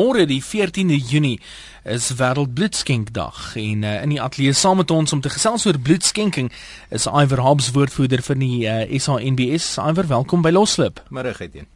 Môre die 14de Junie is wêreld bloedskenkdag en uh, in die ateljee saam met ons om te gesels oor bloedskenking is Iver Hobbs woordvoerder vir die uh, SANBS. Iver, welkom by Loslip. Môre geheen.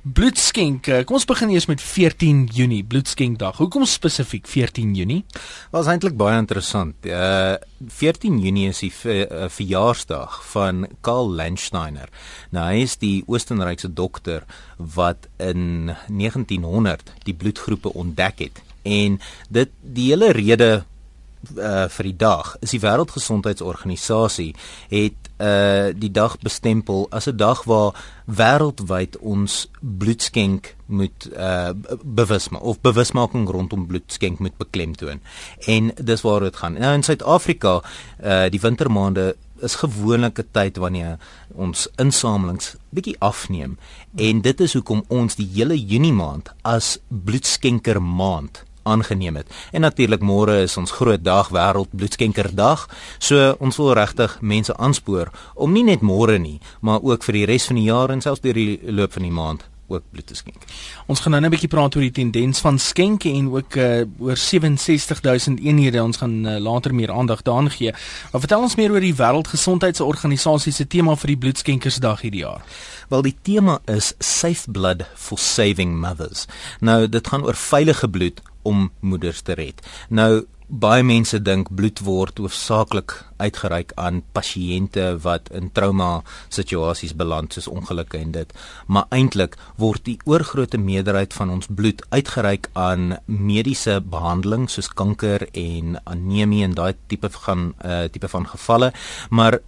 Bloedskenk. Kom ons begin eers met 14 Junie, bloedskenkdag. Hoekom spesifiek 14 Junie? Was eintlik baie interessant. Uh 14 Junie is die uh, verjaarsdag van Karl Landsteiner. Nou hy is die Oostenrykse dokter wat in 1900 die bloedgroepe ontdek het en dit die hele rede uh, vir die dag is die wêreldgesondheidsorganisasie het uh, die dag bestempel as 'n dag waar wêreldwyd ons bloedskenk moet uh, bewusmaak of bewusmaking rondom bloedskenk moet beklemtoon. En dis waar dit gaan. Nou in Suid-Afrika uh, die wintermaande is gewoonlik 'n tyd wanneer ons insamelings bietjie afneem. En dit is hoekom ons die hele Junie maand as bloedskenker maand aangeneem het. En natuurlik môre is ons groot dag wêreld bloedskenkerdag. So ons wil regtig mense aanspoor om nie net môre nie, maar ook vir die res van die jaar en selfs deur die loop van die maand ook bloed te skenk. Ons gaan nou net 'n bietjie praat oor die tendens van skenke en ook uh, oor 67000 eenhede. Ons gaan uh, later meer aandag daaraan gee. Maar vertel ons meer oor die Wêreldgesondheidsorganisasie se tema vir die bloedskenkersdag hierdie jaar. Wel die tema is Safe Blood for Saving Mothers. Nou dit gaan oor veilige bloed om moeders te red. Nou baie mense dink bloed word hoofsaaklik uitgereik aan pasiënte wat in trauma situasies beland soos ongelukke en dit maar eintlik word die oorgrootste meerderheid van ons bloed uitgereik aan mediese behandeling soos kanker en anemie en daai tipe van uh, tipe van gevalle maar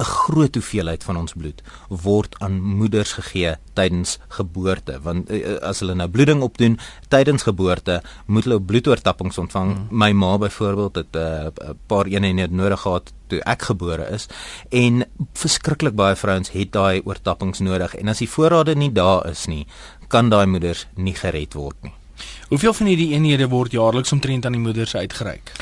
'n groot hoeveelheid van ons bloed word aan moeders gegee tydens geboorte. Want uh, as hulle nou bloeding opdoen tydens geboorte moet hulle bloedoortappings ontvang. Mm. my ma byvoorbeeld het 'n uh, paar eenhede nodig gehad toe ek gebore is. En verskriklik baie vrouens het daai oortappings nodig. En as die voorrade nie daar is nie kan daai moeders nie gered word nie Hoeveel van hierdie eenhede word jaarliks omtrent aan die moeders uitgereik?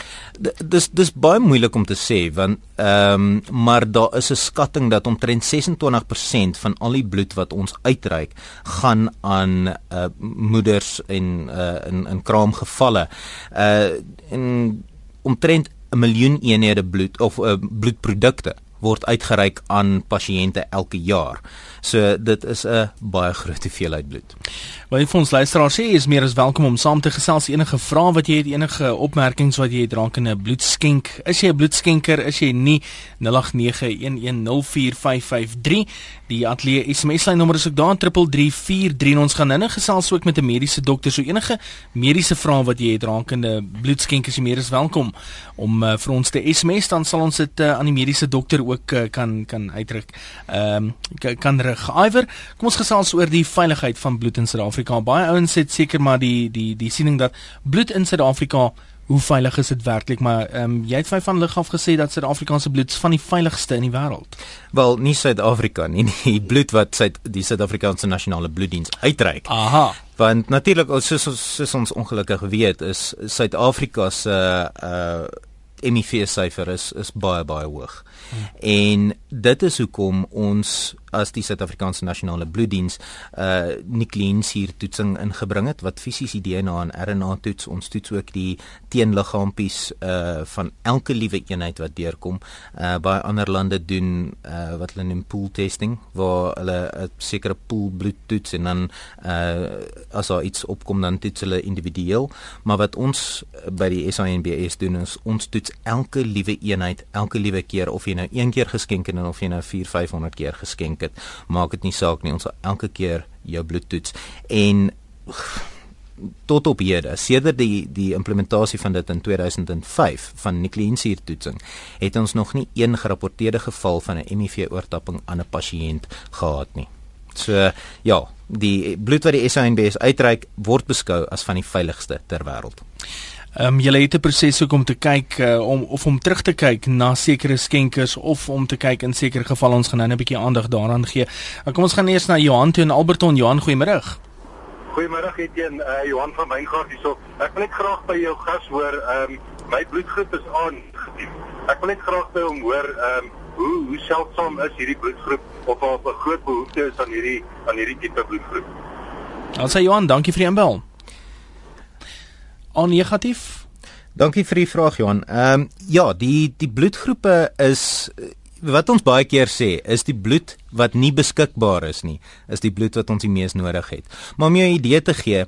Dis dis baie moeilik om te sê want ehm um, maar daar is 'n skatting dat omtrent 26% van al die bloed wat ons uitreik gaan aan uh, moeders en uh, in in kraamgevalle. Uh en omtrent 'n miljoen eenhede bloed of uh, bloedprodukte word uitgereik aan pasiënte elke jaar. So dit is 'n baie groot hoeveelheid bloed. Wat vir ons luisteraars sê is meer as welkom om saam te gesels enige vrae wat jy het enige opmerkings wat jy het rakende bloedskenk. Is jy 'n bloedskenker? Is jy nie 0891104553. Die ateljee SMS lyn nommer is ook daar 3343 en ons gaan nou-nou gesels ook met 'n mediese dokter. So enige mediese vrae wat jy het rakende bloedskenk is jy meer as welkom om uh, vir ons te SMS dan sal ons dit uh, aan die mediese dokter ook uh, kan kan uitdruk. Ehm um, kan rig. Iwer, kom ons gesels oor die veiligheid van bloed in Suid-Afrika. Baie ouens sê seker maar die die die siening dat bloed in Suid-Afrika hoe veilig is dit werklik maar ehm um, jy het van lig af gesê dat Suid-Afrikaanse bloed van die veiligste in die wêreld. Wel, nie Suid-Afrika nie, die bloed wat Suid die Suid-Afrikaanse nasionale bloeddiens uitreik. Aha. Want natuurlik soos, soos ons ongelukkig weet is Suid-Afrika se uh, uh HIV syfer is is baie baie hoog. En dit is hoekom ons as die Suid-Afrikaanse Nasionale Bloeddiens uh nukleinsuur toetsing ingebring het wat fisies die DNA en RNA toets. Ons toets ook die teenliggaampies uh van elke liewe eenheid wat deurkom. Uh baie ander lande doen uh wat hulle noem pool testing waar hulle 'n sekere pool bloed toets en dan uh as daar iets opkom dan toets hulle individueel. Maar wat ons by die SANBS doen is ons toets elke liewe eenheid elke liewe keer of jy nou een keer geskenk het en of jy nou 4 500 keer geskenk het, maak dit nie saak nie. Ons sal elke keer jou bloed toets en tot op hede, sedert die die implementasie van dit in 2005 van nukleinsuur toetsing, het ons nog nie een gerapporteerde geval van 'n HIV oortapping aan 'n pasiënt gehad nie. So ja, die bloed wat die SANBS uitreik word beskou as van die veiligste ter wêreld. Ehm um, jy het 'n proses ook om te kyk uh, om of om terug te kyk na sekere skenkers of om te kyk in sekere gevalle ons gaan nou 'n bietjie aandag daaraan gee. Uh, kom ons gaan eers na Johan toe in Alberton. Johan, goeiemôre. Goeiemôre Etienne, uh, Johan van Wyngaard hierso. Ek wil net graag by jou gas hoor, ehm um, my bloedgroep is aan. Ek wil net graag by hom hoor, ehm um, hoe hoe seldsaam is hierdie bloedgroep of of 'n groot behoefte is aan hierdie aan hierdie tipe bloedgroep. Also Johan, dankie vir die inbel. A negatief? Dankie vir die vraag Johan. Ehm um, ja, die die bloedgroepe is wat ons baie keer sê, is die bloed wat nie beskikbaar is nie, is die bloed wat ons die mees nodig het. Maar om jou 'n idee te gee,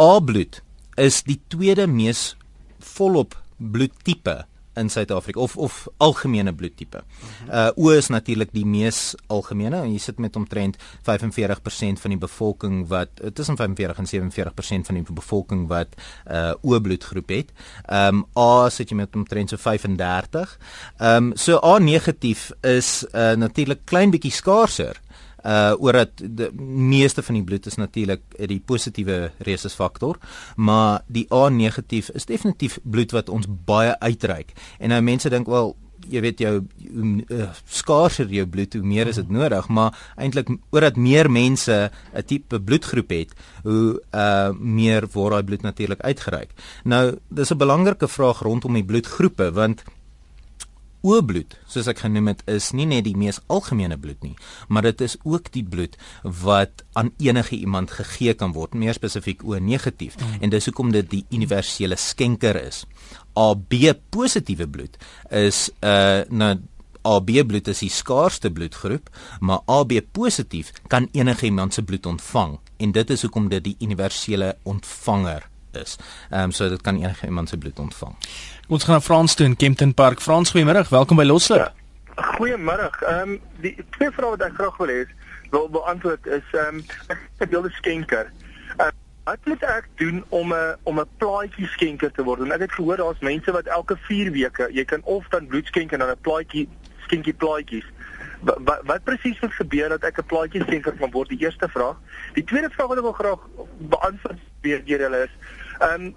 A bloed is die tweede mees volop bloedtipe in Suid-Afrika of of algemene bloedtipe. Uh O is natuurlik die mees algemene en jy sit met omtrent 45% van die bevolking wat tussen 45 en 47% van die bevolking wat uh O bloedgroep het. Um A sit jy met omtrent so 35. Um so A negatief is uh natuurlik klein bietjie skaarser uh oor dat die meeste van die bloed is natuurlik die positiewe resusfaktor, maar die A negatief is definitief bloed wat ons baie uitreik. En nou mense dink wel jy weet jou uh, skaarser jou bloed hoe meer is dit nodig maar eintlik omdat meer mense 'n tipe bloedgroep het hoe uh meer word daai bloed natuurlik uitgereik. Nou dis 'n belangrike vraag rondom die bloedgroepe want O-bloed, soos ek genoem het, is nie net die mees algemene bloed nie, maar dit is ook die bloed wat aan enige iemand gegee kan word, meer spesifiek O negatief. Mm. En dis hoekom dit die universele skenker is. AB positiewe bloed is 'n uh, nou AB bloed is die skaarsste bloedgroep, maar AB positief kan enige iemand se bloed ontvang en dit is hoekom dit die universele ontvanger is. Ehm um, so dit kan enige iemand se bloed ontvang. Ons gaan na Frans toe in Kempton Park. Frans, goeiemôre. Welkom by Loslip. Ja, goeiemôre. Ehm um, die twee vrae wat ek graag wil hê wil beantwoord is ehm um, ek wil 'n skenker. Uh, wat moet ek doen om 'n om 'n plaatjie skenker te word? En ek het gehoor daar's mense wat elke 4 weke, jy kan of dan bloed skenk en dan 'n plaatjie skenkie plaatjies. Wat wat, wat presies moet gebeur dat ek 'n plaatjie skenker kan word? Die eerste vraag. Die tweede vraag wat ek wil graag beantwoord deur julle is ehm um,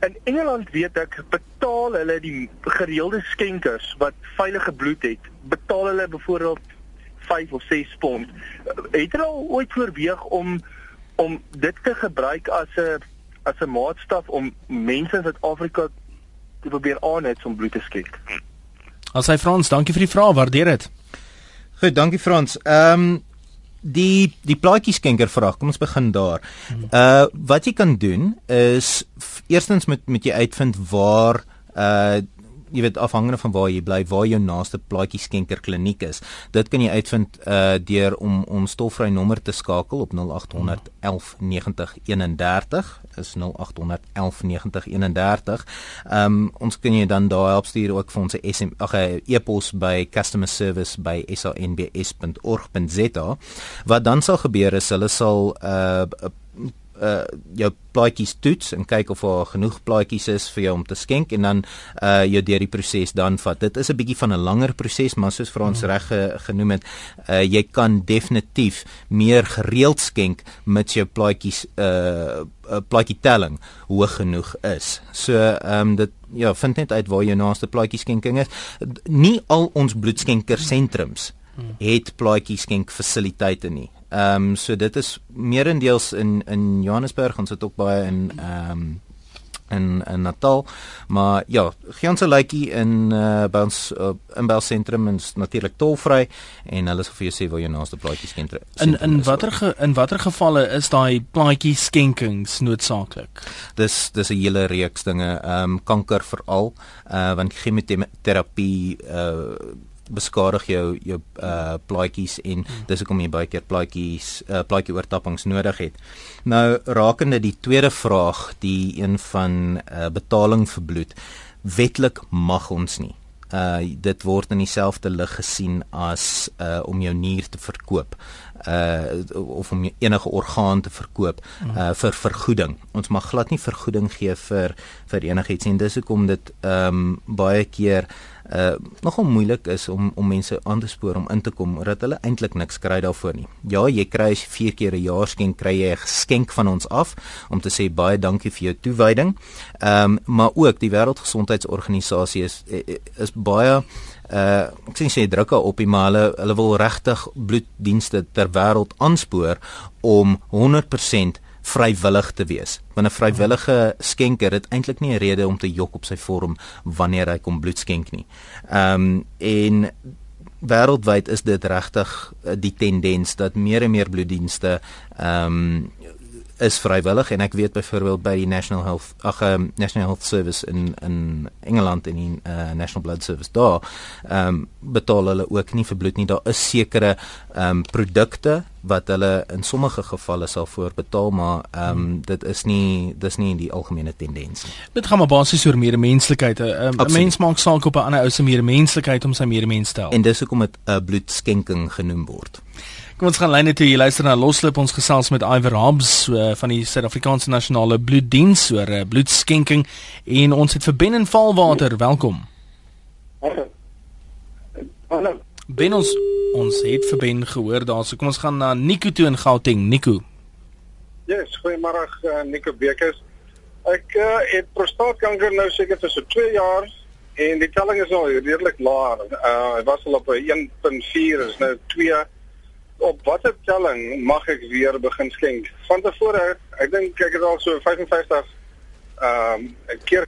In Engeland weet ek betaal hulle die gereelde skenkers wat veilige bloed het, betaal hulle byvoorbeeld 5 of 6 pond. Het hulle al ooit oorweeg om om dit te gebruik as 'n as 'n maatstaf om mense in Suid-Afrika te probeer aanhet om bloed te skenk? As hy Frans, dankie vir die vraag, waardeer dit. Goed, dankie Frans. Ehm um, die die plaatjie skenker vraag. Kom ons begin daar. Uh wat jy kan doen is eerstens met met jy uitvind waar uh jy weet afhangende van waar jy bly, waar jou naaste plaatjie skenker kliniek is. Dit kan jy uitvind uh deur om ons stofvry nommer te skakel op 0800 11 90 31 is 0800 11 90 31. Ehm um, ons kan jy dan daar help stuur ook vir ons SM ag e-pos by customerservice@sanbs.org.za. Wat dan sal gebeur is hulle sal uh uh jou plaatjies toets en kyk of daar genoeg plaatjies is vir jou om te skenk en dan uh jou deur die proses dan vat. Dit is 'n bietjie van 'n langer proses, maar soos Frans mm. reg ge, genoem het, uh jy kan definitief meer gereeld skenk met jou plaatjies uh plaatjie telling hoog genoeg is. So ehm um, dit ja, vind net uit waar jou naaste plaatjie skenking is. Nie al ons bloedskenker sentrums mm. het plaatjie skenk fasiliteite nie. Ehm um, so dit is meerendeels in in Johannesburg ons het ook baie in ehm um, in in Natal maar ja gee ons 'n likeie in uh, by ons uh, in Bell sentrum en natuurlik tolvry en hulle sal vir jou sê waar jou naaste plaatjie skenker is. In in watter ge, in watter gevalle is daai plaatjie skenkings noodsaaklik? Dis dis 'n hele reeks dinge ehm um, kanker veral uh, want chemoterapie uh beskadig jou jou uh plaatjies en hmm. dis hoekom jy baie keer plaatjies uh plaatjie oortappings nodig het. Nou rakende die tweede vraag, die een van uh betaling vir bloed. Wetlik mag ons nie. Uh dit word in dieselfde lig gesien as uh om jou nier te verkoop uh of om enige orgaan te verkoop hmm. uh vir vergoeding. Ons mag glad nie vergoeding gee vir vir enigiets nie. Dis hoekom dit ehm um, baie keer uh nogal moeilik is om om mense aan te spoor om in te kom omdat hulle eintlik niks kry daarvoor nie. Ja, jy kry as jy 4 keer 'n jaar skenk kry jy 'n geskenk van ons af om te sê baie dankie vir jou toewyding. Ehm um, maar ook die Wêreldgesondheidsorganisasie is is baie uh ek sien sê drukke op die maar hulle hulle wil regtig bloeddienste ter wêreld aanspoor om 100% vrywillig te wees. Want 'n vrywillige skenker het eintlik nie 'n rede om te jok op sy vorm wanneer hy kom bloed skenk nie. Ehm um, en wêreldwyd is dit regtig uh, die tendens dat meer en meer bloeddienste ehm um, is vrywillig en ek weet byvoorbeeld by die National Health ag um, National Health Service in in Engeland en in uh, National Blood Service daar ehm um, betaal hulle ook nie vir bloed nie. Daar is sekere ehm um, produkte wat hulle in sommige gevalle sal voorbetaal, maar ehm um, dit is nie dis nie die algemene tendens nie. Dit gaan maar basies oor medemenslikheid. 'n um, Mens maak saak op 'n ander ou se medemenslikheid om sy medemens te help. En dis hoekom dit 'n uh, bloedskenking genoem word. Kom ons gaan lyne toe. Jy luister na Loslip ons gesels met Iver Hobbs uh, van die Suid-Afrikaanse Nasionale Bloeddiens oor uh, bloedskenking en ons het vir Ben en Valwater. Welkom. Hallo. Ben ons ons het vir Ben gehoor daar. So kom ons gaan na Nico toe in Gauteng. Nico. Ja, yes, goeiemôre uh, Nico Bekes. Ek uh, het prostaatkanker nou seker vir so 2 jaar en die telling is al redelik laag. Uh dit was al op 1.4 is nou 2. Op watter telling mag ek weer begin skenk? Van tevore, ek dink ek het al so 55 ehm um, keer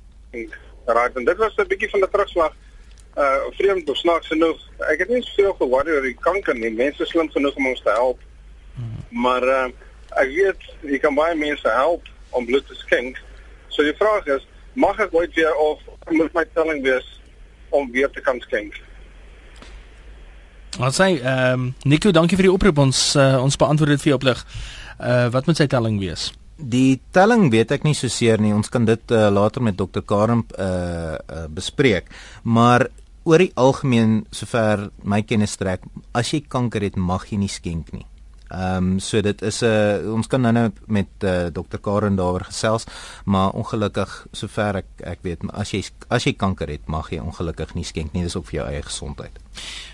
geraak en dit was 'n bietjie van 'n terugslag uh vreemd of snaaks genoeg. Ek het nie soveel gehoor oor die kanker nie. Mense slim genoeg om ons te help. Maar uh ek weet jy kan baie mense help om bloed te skenk. So die vraag is, mag ek ooit weer of moet my telling wees om weer te kan skenk? Wat sê ehm um, Nico, dankie vir die oproep. Ons uh, ons beantwoord dit vir jou oplig. Uh wat moet sy telling wees? Die telling weet ek nie so seer nie. Ons kan dit uh, later met dokter Karm uh, uh bespreek. Maar oor die algemeen sover my kennis strek, as jy kanker het, mag jy nie skenk nie. Ehm um, so dit is 'n uh, ons kan nou-nou met uh, dokter Karen daaroor gesels, maar ongelukkig sover ek ek weet, as jy as jy kanker het, mag jy ongelukkig nie skenk nie. Dis ook vir jou eie gesondheid.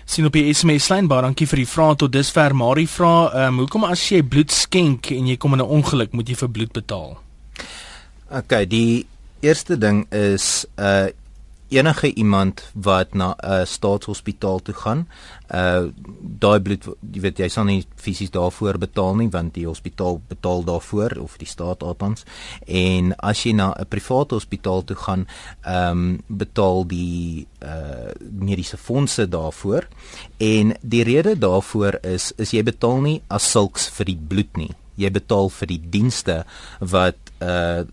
Sien op die SMS lyn, baie dankie vir die vraag tot dusver. Marie vra, ehm um, hoekom as jy bloed skenk en jy kom in 'n ongeluk, moet jy vir bloed betaal? OK, die eerste ding is uh enige iemand wat na 'n staatshospitaal toe gaan, uh daai bloed jy weet jy sal nie fisies daarvoor betaal nie want die hospitaal betaal daarvoor of die staat althans en as jy na 'n private hospitaal toe gaan, ehm um, betaal die uh mediese fondse daarvoor. En die rede daarvoor is is jy betaal nie as sulks vir die bloed nie. Jy betaal vir die dienste wat uh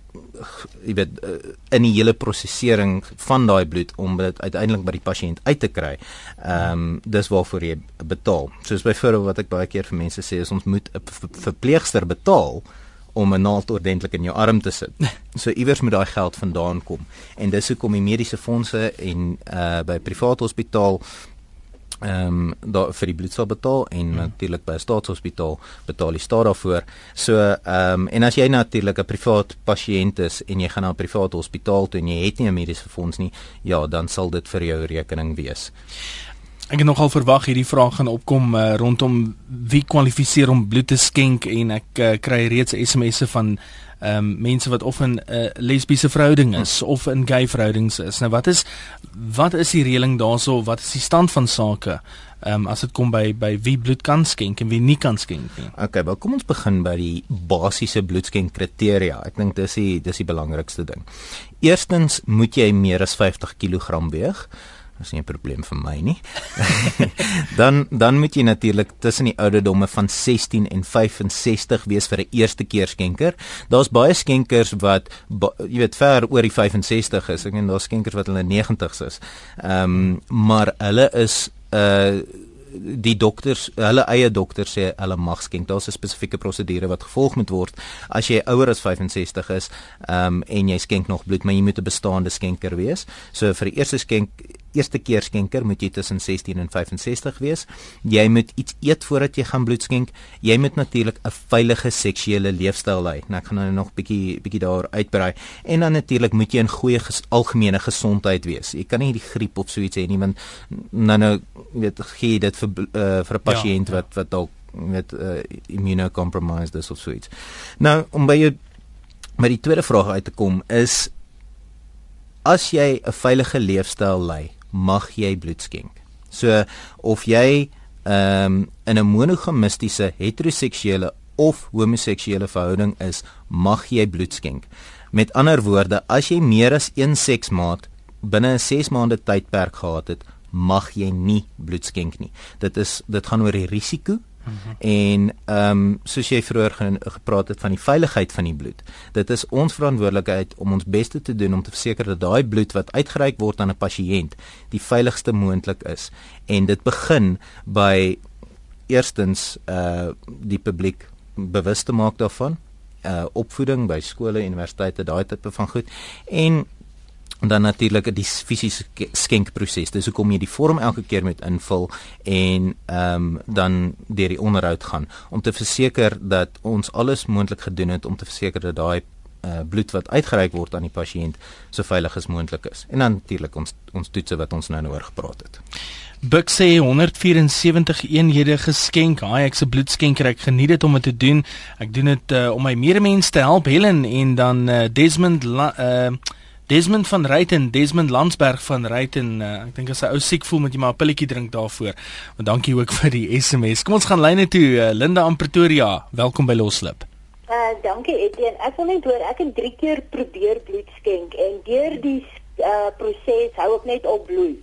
jy weet uh, in die hele prosesering van daai bloed om dit uiteindelik by die pasiënt uit te kry. Ehm um, dis waarvoor jy betaal. Soos byvoorbeeld wat ek baie keer vir mense sê is ons moet 'n verpleegster betaal om 'n naald ordentlik in jou arm te sit. So iewers moet daai geld vandaan kom. En dis hoekom die mediese fondse en uh by private hospitaal ehm um, daar vir die bloed sal betaal en hmm. natuurlik by 'n staatshospitaal betaal die staat daarvoor. So ehm um, en as jy natuurlik 'n privaat pasiënt is en jy gaan na 'n private hospitaal toe en jy het nie 'n mediese fonds nie, ja, dan sal dit vir jou rekening wees. Ek het nogal verwag hierdie vraag gaan opkom uh, rondom wie kwalifiseer om bloed te skenk en ek uh, kry reeds SMS'e van ehm um, mense wat of in 'n uh, lesbiese verhouding is hmm. of in gay verhoudings is. Nou wat is wat is die reëling daarso? Wat is die stand van sake? Ehm um, as dit kom by by wie bloed kan skenk en wie nie kan skenk nie. Okay, wel kom ons begin by die basiese bloedskenk kriteria. Ek dink dis die dis die belangrikste ding. Eerstens moet jy meer as 50 kg weeg. Dis nie 'n probleem vir my nie. dan dan moet jy natuurlik tussen die ouderdomme van 16 en 65 wees vir 'n eerste keer skenker. Daar's baie skenkers wat ba, jy weet ver oor die 65 is. Ek meen daar's skenkers wat hulle 90's is. Ehm um, maar hulle is uh die dokters, hulle eie dokters sê hulle mag skenk. Daar's 'n spesifieke prosedure wat gevolg moet word as jy ouer as 65 is, ehm um, en jy skenk nog bloed, maar jy moet 'n bestaande skenker wees. So vir die eerste skenk eerste keer skenker moet jy tussen 16 en 65 wees. Jy moet iets eet voordat jy gaan bloed skenk. Jy moet natuurlik 'n veilige seksuele leefstyl lei. Nou ek gaan nou nog bietjie bietjie daar uitbrei. En dan natuurlik moet jy in goeie ges algemene gesondheid wees. Jy kan nie die griep of so iets hê nie want nou nou weet gee dit vir uh, vir 'n pasiënt ja, ja. wat wat dalk met uh, immunocompromised is of so iets. Nou om by jou met die tweede vraag uit te kom is as jy 'n veilige leefstyl lei mag jy bloed skenk. So of jy ehm um, in 'n monogamistiese heteroseksuele of homoseksuele verhouding is, mag jy bloed skenk. Met ander woorde, as jy meer as een seksmaat binne 'n 6 maande tydperk gehad het, mag jy nie bloed skenk nie. Dit is dit gaan oor die risiko Mm -hmm. En ehm um, soos jy vroeër ge gepraat het van die veiligheid van die bloed. Dit is ons verantwoordelikheid om ons bes te doen om te verseker dat daai bloed wat uitgereik word aan 'n pasiënt die veiligste moontlik is. En dit begin by eerstens uh die publiek bewus te maak daarvan uh opvoeding by skole, universiteite, daai tipe van goed en dan natuurlik die fisiese skenkproses. Dis hoekom jy die vorm elke keer moet invul en ehm um, dan deur die onderhoud gaan om te verseker dat ons alles moontlik gedoen het om te verseker dat daai uh, bloed wat uitgereik word aan die pasiënt so veilig as moontlik is. En dan natuurlik ons ons toetse wat ons nou nou oor gepraat het. Buck sê 174 eenhede geskenk. Haai, ek's 'n bloedskenker. Ek geniet dit om dit te doen. Ek doen dit uh, om my medemens te help, Helen en dan uh, Desmond uh, Desmond van Ruyten, Desmond Landsberg van Ruyten. Uh, ek dink as hy ou siek voel, moet jy maar 'n pilletjie drink daarvoor. Maar dankie ook vir die SMS. Kom ons gaan lyne toe. Uh, Linda aan Pretoria. Welkom by Loslip. Uh dankie Etienne. Ek wil net hoor ek het 3 keer probeer bloed skenk en deur die uh proses hou ek net op bloei.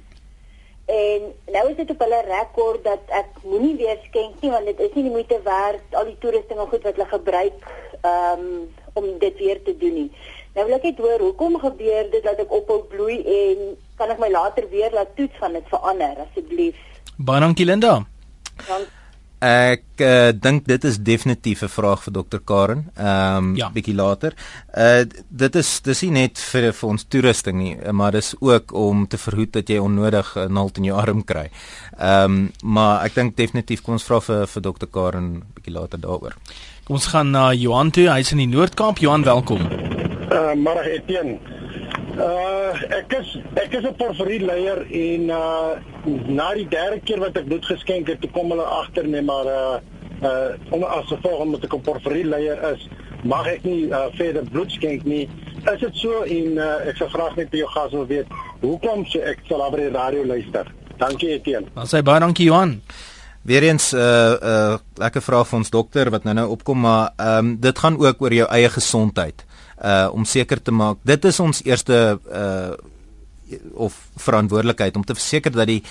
En nou is dit op hulle rekord dat ek moenie weer skenk nie want dit is nie die moeite werd al die toerusting en goed wat hulle gebruik um, om dit weer te doen nie. Nou wil ek net hoor hoekom gebeur dit dat ek ophou bloei en kan ek my later weer laat toets van dit verander asseblief? Baie dankie Linda. Dankie. Ek uh, dink dit is definitief 'n vraag vir dokter Karen. Ehm um, ja. bietjie later. Uh dit is dis nie net vir vir ons toerusting nie, maar dis ook om te verhoed dat jy onnodig 'n naald in jou arm kry. Ehm um, maar ek dink definitief kom ons vra vir vir dokter Karen bietjie later daaroor. Kom ons gaan na Johan toe. Hy's in die Noord-Kaap. Johan, welkom. Uh maar Etienne Uh ek is ek is 'n porforie leier en uh na die derde keer wat ek bloed geskenk het, kom hulle agter net maar uh uh om as gevolg omdat ek 'n porforie leier is, mag ek nie uh, verder bloed skenk nie. Is dit so en uh, ek sou graag net by jou gas wil weet, hoekom so ek sal op die radio luister? Dankie Etienne. Dan sê baie dankie Johan. Weereens 'n uh, uh, lekker vraag vir ons dokter wat nou nou opkom, maar ehm um, dit gaan ook oor jou eie gesondheid uh om seker te maak dit is ons eerste uh of verantwoordelikheid om te verseker dat die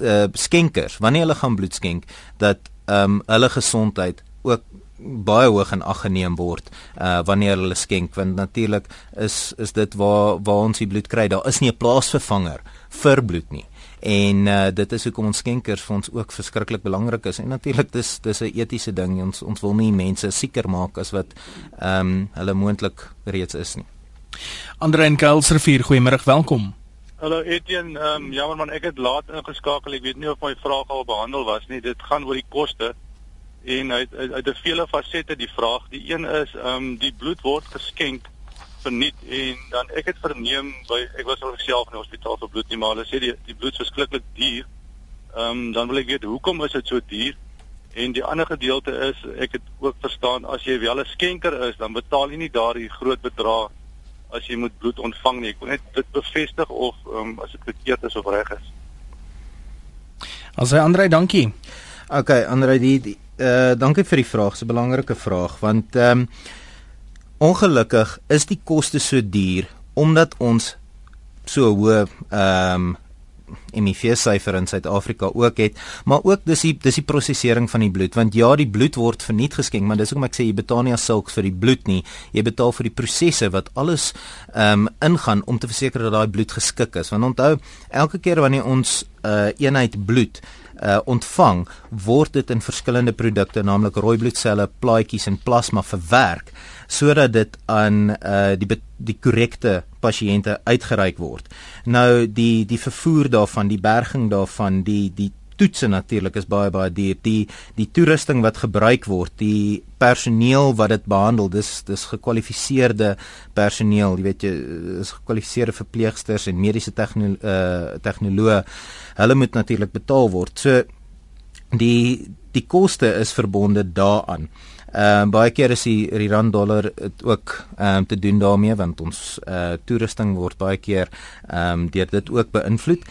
uh skenkers wanneer hulle gaan bloed skenk dat um hulle gesondheid ook baie hoog in ag geneem word uh wanneer hulle skenk. Want natuurlik is is dit waar waar ons die bloed kry. Daar is nie 'n plaasvervanger vir bloed nie en uh, dit is hoekom ons skenkers vir ons ook verskriklik belangrik is en natuurlik dis dis 'n etiese ding ons ons wil nie mense sieker maak as wat ehm um, hulle moontlik reeds is nie. Andre en Kuilsrivier, goeiemôre, welkom. Hallo Etienne, ehm um, jammer man, ek het laat ingeskakel. Ek weet nie of my vraag al behandel was nie. Dit gaan oor die koste en uit uit, uit 'n vele fasette die vraag. Die een is ehm um, die bloed word geskenk verniet en dan ek het verneem by ek was al self in die hospitaal vir bloed nie maar hulle sê die die bloed is verskriklik duur. Ehm um, dan wil ek weet hoekom is dit so duur? En die ander gedeelte is ek het ook verstaan as jy wel 'n skenker is dan betaal jy nie daardie groot bedrag as jy moet bloed ontvang nie. Ek wil net dit bevestig of ehm um, as dit verkeerd is of reg is. Asai Andre, dankie. OK, Andre, die, die uh dankie vir die vraag. Dis 'n belangrike vraag want ehm um, Ongelukkig is die koste so duur omdat ons so hoë ehm um, HIV syfer in Suid-Afrika ook het, maar ook dis die dis die prosesering van die bloed want ja, die bloed word verniet geskenk, maar dis hoekom ek sê jy betaal nie as sulks vir die bloed nie. Jy betaal vir die prosesse wat alles ehm um, ingaan om te verseker dat daai bloed geskik is. Want onthou, elke keer wanneer ons 'n uh, eenheid bloed uh, ontvang, word dit in verskillende produkte, naamlik rooi bloedselle, plaatjies en plasma verwerk sodat dit aan uh die die korrekte pasiënte uitgereik word. Nou die die vervoer daarvan, die berging daarvan, die die toetse natuurlik is baie baie duur. Die die toerusting wat gebruik word, die personeel wat dit behandel, dis dis gekwalifiseerde personeel, jy weet jy is gekwalifiseerde verpleegsters en mediese tegno uh tegnoloë. Hulle moet natuurlik betaal word. So die die koste is verbonde daaraan. Ehm uh, baie keer is die, die rand dollar ook ehm um, te doen daarmee want ons uh toerusting word baie keer ehm um, deur dit ook beïnvloed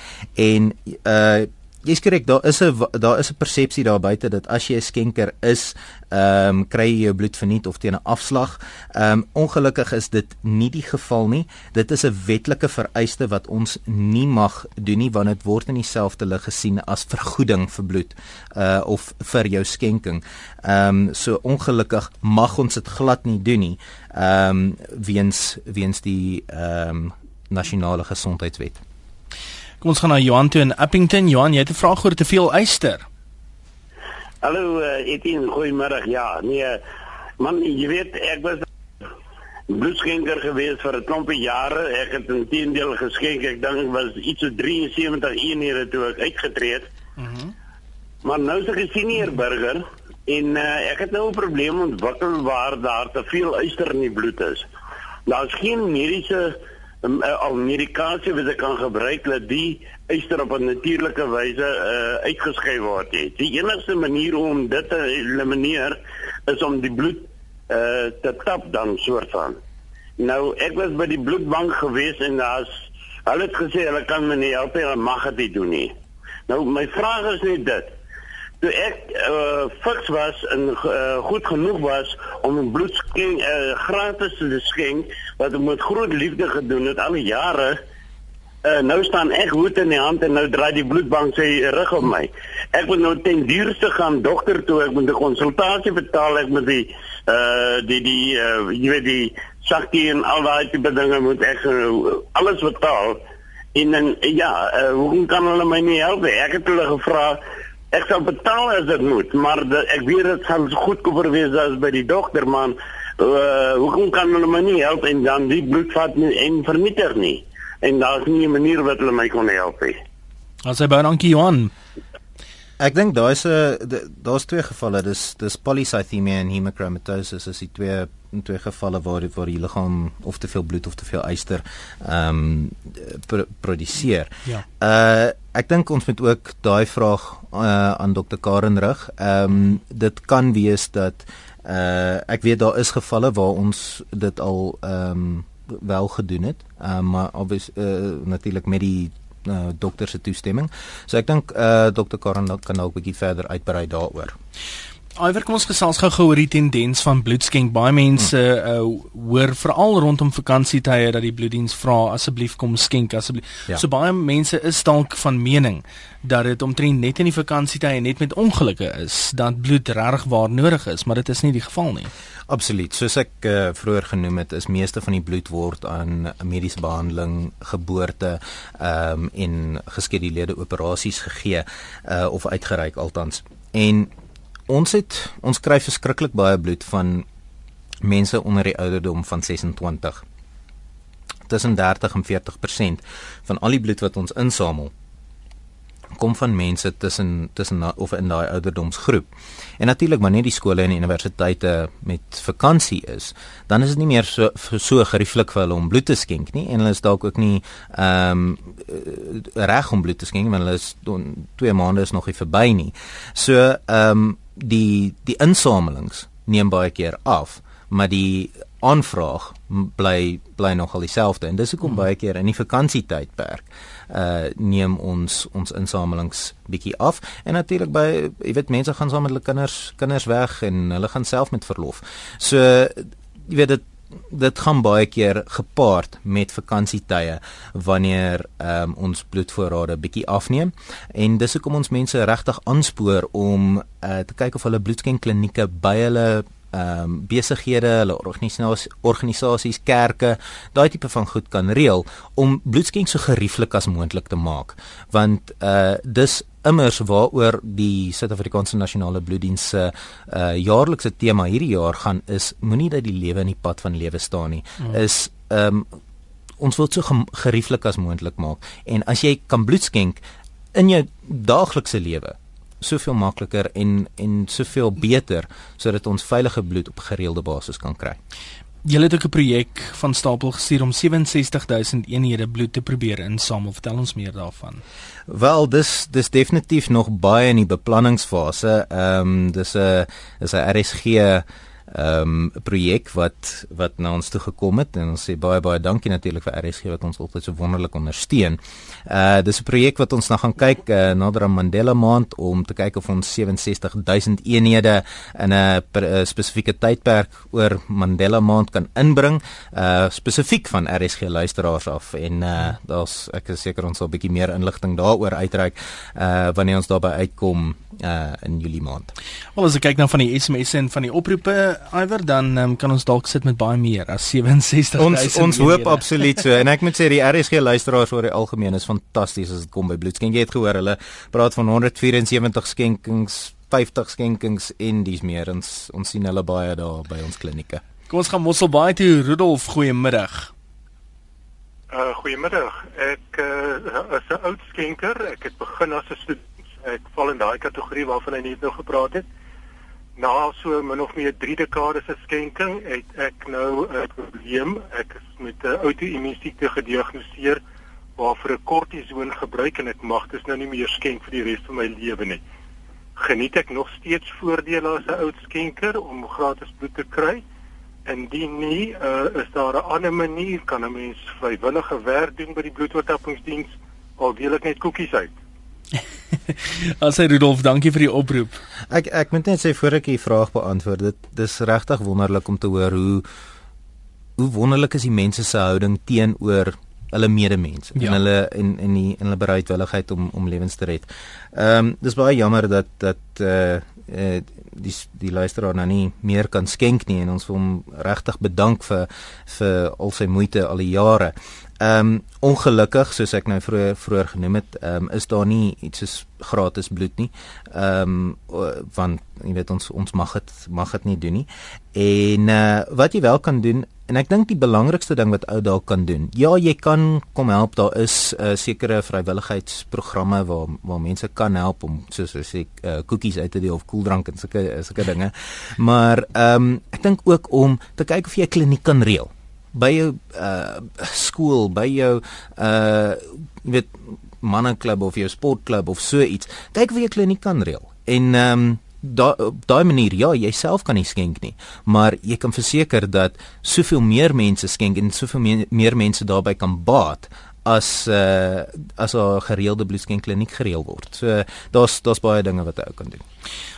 en uh Jy's korrek, daar is 'n daar is 'n persepsie daar buite dat as jy 'n skenker is, ehm um, kry jy jou bloed verniet of teen 'n afslag. Ehm um, ongelukkig is dit nie die geval nie. Dit is 'n wetlike vereiste wat ons nie mag doen nie want dit word in dieselfde lig gesien as vergoeding vir bloed uh of vir jou skenking. Ehm um, so ongelukkig mag ons dit glad nie doen nie. Ehm um, weens weens die ehm um, nasionale gesondheidswet. Kom ons gaan na Johan toe in Appington. Johan, jy het 'n vraag oor te veel eyster. Hallo, uh, Etienne, goeiemôre. Ja, nee, man, jy weet ek was bloedskenker gewees vir 'n klompie jare. Ek het intedeel geskenk. Ek dink was iets so 73 eenhede toe ek uitgetree het. Mhm. Mm maar nou is ek 'n senior burger en uh, ek het nou 'n probleem ontwikkel waar daar te veel eyster in die bloed is. Daar's geen mediese al medikasie wat ek kan gebruik dat die eister op 'n natuurlike wyse uh, uitgeskei word. Het. Die enigste manier om dit te elimineer is om die bloed uh, te tap dan soort van. Nou ek was by die bloedbank gewees en daar's hulle het gesê hulle kan my nie help nie, mag dit doen nie. Nou my vraag is net dit toe ek uh, was en uh, goed genoeg was om 'n bloedskenk uh, gratis te skenk wat ek met groot liefde gedoen het al die jare uh, nou staan ek hoed in die hand en nou draai die bloedbank sy rug op my. Ek moet nou ten duurste gaan dokter toe ek moet 'n konsultasie betaal ek moet die uh, die die uh, jy weet die sakkie en al daai tipe dinge moet ek uh, alles betaal en dan ja uh, hoe kan hulle my nie help ek het hulle gevra ek sal betaal as dit moet, maar de, ek weet dit gaan goedkoper wees as by die dokter man. Uh, hoekom kan hulle my nie help en dan die bloed vat nie en vernietig nie? En daar's nie 'n manier wat hulle my kon help nie. As jy baie dankie Johan. Ek dink daar's 'n daar's twee gevalle, dis dis polycythemia en hemochromatosis is die twee twee gevalle waar die waar die liggaam of te veel bloed of te veel yster ehm um, pr produseer. Ja. Uh ek dink ons moet ook daai vraag uh, aan dokter Karen rig. Ehm um, dit kan wees dat uh ek weet daar is gevalle waar ons dit al ehm um, wel gedoen het. Ehm um, maar obvious uh, natuurlik met die uh, dokter se toestemming. So ek dink uh dokter Karen kan dalk 'n bietjie verder uitbrei daaroor. Iwer kom ons gesels gou oor die tendens van bloedskenk. Baie mense hmm. uh, hoor veral rondom vakansietye dat die bloeddiens vra asseblief kom skenk asseblief. Ja. So baie mense is dalk van mening dat dit omtrent net in die vakansietye net met ongelukke is dat bloed regtig waar nodig is, maar dit is nie die geval nie. Absoluut. Soos ek uh, vroeër genoem het, is meeste van die bloed word aan mediese behandeling, geboorte, ehm um, en geskeduleerde operasies gegee uh, of uitgereik altans. En ons het ons kry verskriklik baie bloed van mense onder die ouderdom van 26. Tussen 30 en 40% van al die bloed wat ons insamel kom van mense tussen tussen of in daai ouderdomsgroep. En natuurlik wanneer die skole en universiteite met vakansie is, dan is dit nie meer so so gerieflik vir hulle om bloed te skenk nie en hulle is dalk ook nie ehm um, reg om bloed te skenk want hulle is don, twee maande is nog nie verby nie. So ehm um, die die insamelings neem baie keer af, maar die aanvraag bly bly nogal dieselfde en dis hoekom hmm. baie keer in die vakansietydperk uh neem ons ons insamelings bietjie af en natuurlik by jy weet mense gaan saam met hulle kinders kinders weg en hulle gaan self met verlof. So jy weet dit dit gaan baie keer gepaard met vakansietye wanneer um, ons bloedvoorrade bietjie afneem en dis hoekom ons mense regtig aanspoor om uh, te kyk of hulle bloedskenklinieke by hulle ehm um, besighede, hulle organisasies, organisasies, kerke, daai tipe van goed kan reël om bloedskenk so gerieflik as moontlik te maak. Want uh dis immers waaroor die Suid-Afrikaanse Nasionale Bloeddiens se uh jaarlikse tema hierdie jaar gaan is moenie dat die lewe in die pad van lewe staan nie. Mm. Is ehm um, ons wil so gerieflik as moontlik maak en as jy kan bloedskenk in jou daaglikse lewe soveel makliker en en soveel beter sodat ons veilige bloed op gereelde basis kan kry. Jy het ook 'n projek van stapel gestuur om 67000 eenhede bloed te probeer insamel. Vertel ons meer daarvan. Wel, dis dis definitief nog baie in die beplanningsfase. Ehm um, dis 'n is 'n RSG ehm um, projek wat wat na ons toe gekom het en ons sê baie baie dankie natuurlik vir RSG wat ons altyd so wonderlik ondersteun. Uh dis 'n projek wat ons nou gaan kyk uh, nader aan Mandela Maand om te kyk of ons 67000 eenhede in 'n spesifieke tydperk oor Mandela Maand kan inbring, uh spesifiek van RSG luisteraars af en uh daar's ek is seker ons sal 'n bietjie meer inligting daaroor uitreik uh wanneer ons daarby uitkom uh in Julie maand. Wel as ek kyk nou van die SMS en van die oproepe Iwer dan um, kan ons dalk sit met baie meer as 67 Ons ons hoop absoluut so en ek moet sê die RSG luisteraars oor die algemeen is fantasties as dit kom by bloedskenk. Jy het gehoor hulle praat van 174 skenkings 50 skenkings en dis meer ons ons sien hulle baie daar by ons klinieke. Kom ons gaan Mossel baie toe Rudolf goeiemiddag. Uh goeiemiddag. Ek uh, is 'n oud skenker. Ek het begin as 'n student. Ek val in daai kategorie waarvan hy net nou gepraat het. Na so min of meer 3 dekades se skenking het ek nou 'n probleem. Ek is met 'n outoimmuunsiekte gediagnoseer waarvoor 'n kortison gebruik en ek mag dit nou nie meer skenk vir die res van my lewe nie. Geniet ek nog steeds voordele as 'n oud skenker om gratis bloed te kry? Indien nie, uh, is daar 'n ander manier kan 'n mens vrywillige werk doen by die bloedoortappingsdiens al deel ek net koekies uit. As hy Rudolf, dankie vir die oproep. Ek ek moet net sê voor ek die vraag beantwoord, dit dis regtig wonderlik om te hoor hoe hoe wonderlik is die mense se houding teenoor hulle medemense ja. en hulle en en die en hulle bereidwilligheid om om lewens te red. Ehm um, dis baie jammer dat dat eh uh, die die luisteraar nou nie meer kan skenk nie en ons wil hom regtig bedank vir vir al sy moeite al die jare. Ehm um, ongelukkig soos ek nou vroeër vroeër genoem het, ehm um, is daar nie iets soos gratis bloed nie. Ehm um, want jy weet ons ons mag dit mag dit nie doen nie. En uh, wat jy wel kan doen en ek dink die belangrikste ding wat ou dalk kan doen. Ja, jy kan kom help. Daar is 'n uh, eh, sekere vrywilligheidsprogramme waar waar mense kan help om soos ek sê uh, koekies uit te deel of koeldrank en sulke sulke dinge. Maar ehm um, ek dink ook om te kyk of jy 'n kliniek kan reël by jou uh skool, by jou uh weet mannenklub of jou sportklub of so iets. Kyk of jy 'n kliniek kan reël. En ehm um, daai daai manier ja, jy self kan nie skenk nie, maar jy kan verseker dat soveel meer mense skenk en soveel meer, meer mense daarbey kan baat as uh as 'n gereelde bloedskenkliniek gereël word. So daar's daar's baie dinge wat jy kan doen.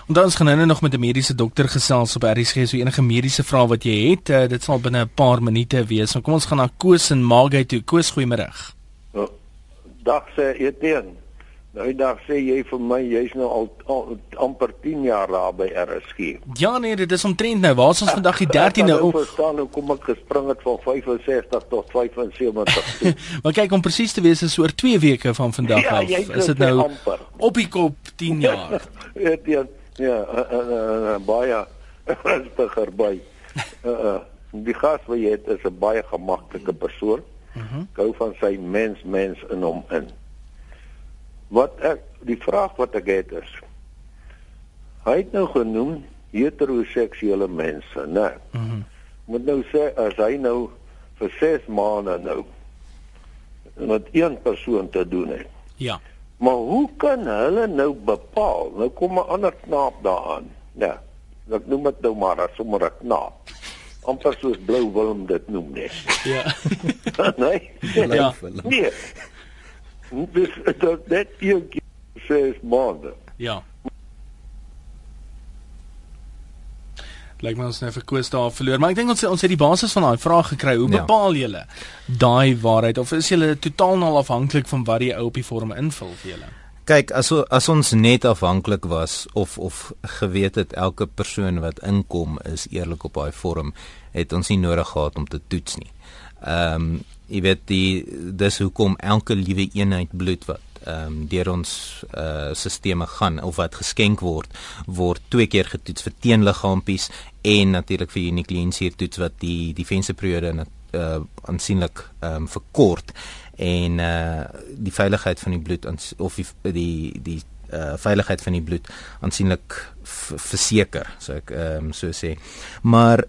En dan gaan nou nog met 'n mediese dokter gesels op RSG so enige mediese vrae wat jy het, uh, dit sal binne 'n paar minute wees. So kom ons gaan na Koos en Margay toe. Koos, goeiemôre. Oh, dag sê Etienne. Nou dag sê jy vir my jy's nou al, al amper 10 jaar daar by RSG. Ja nee, dit is omtrent nou. Waar is ons vandag die 13de? Ek verstaan hoe kom ek gespring het van 65 tot 75. maar kyk om presies te wees is oor 2 weke van vandag ja, af. Is dit nou amper. op die kop 10 jaar? Etienne Ja, uh, uh, uh, baie rustiger by. Uh, uh, die gas wat jy het is 'n baie gemaklike persoon. Mhm. Uh -huh. Gou van sy mens mens in hom in. Wat ek die vraag wat ek het is hy het nou genoem heteroseksuele mense, né? Mhm. Uh -huh. Moet nou sê as hy nou vir 6 maande nou met een persoon te doen het. Ja. Maar hoe kan hulle nou bepaal? Nou kom 'n ander knaap daaraan. Ja. Ek noem dit nou maar as sommer 'n knaap. Amper soos Blou Willem dit noem net. Ja. nee. Ja. Nee. Dis dit net een keer sê maande. Ja. lyk my ons net vir Koos daar verloor. Maar ek dink ons ons het die basis van daai vraag gekry. Hoe ja. bepaal ja. julle daai waarheid of is julle totaal nou afhanklik van wat die ou op die vorm invul vir julle? Kyk, as as ons net afhanklik was of of geweet het elke persoon wat inkom is eerlik op daai vorm, het ons nie nodig gehad om te toets nie. Ehm um, jy weet die dis hoekom elke liewe eenheid bloed wat ehm um, deur ons uh sisteme gaan of wat geskenk word word twee keer getoets vir teenliggaampies en natuurlik vir unikliensier toets wat die defensieperiode uh aansienlik ehm um, verkort. En uh die veiligheid van die bloed of die die die uh veiligheid van die bloed aansienlik verseker so ek ehm um, so sê. Maar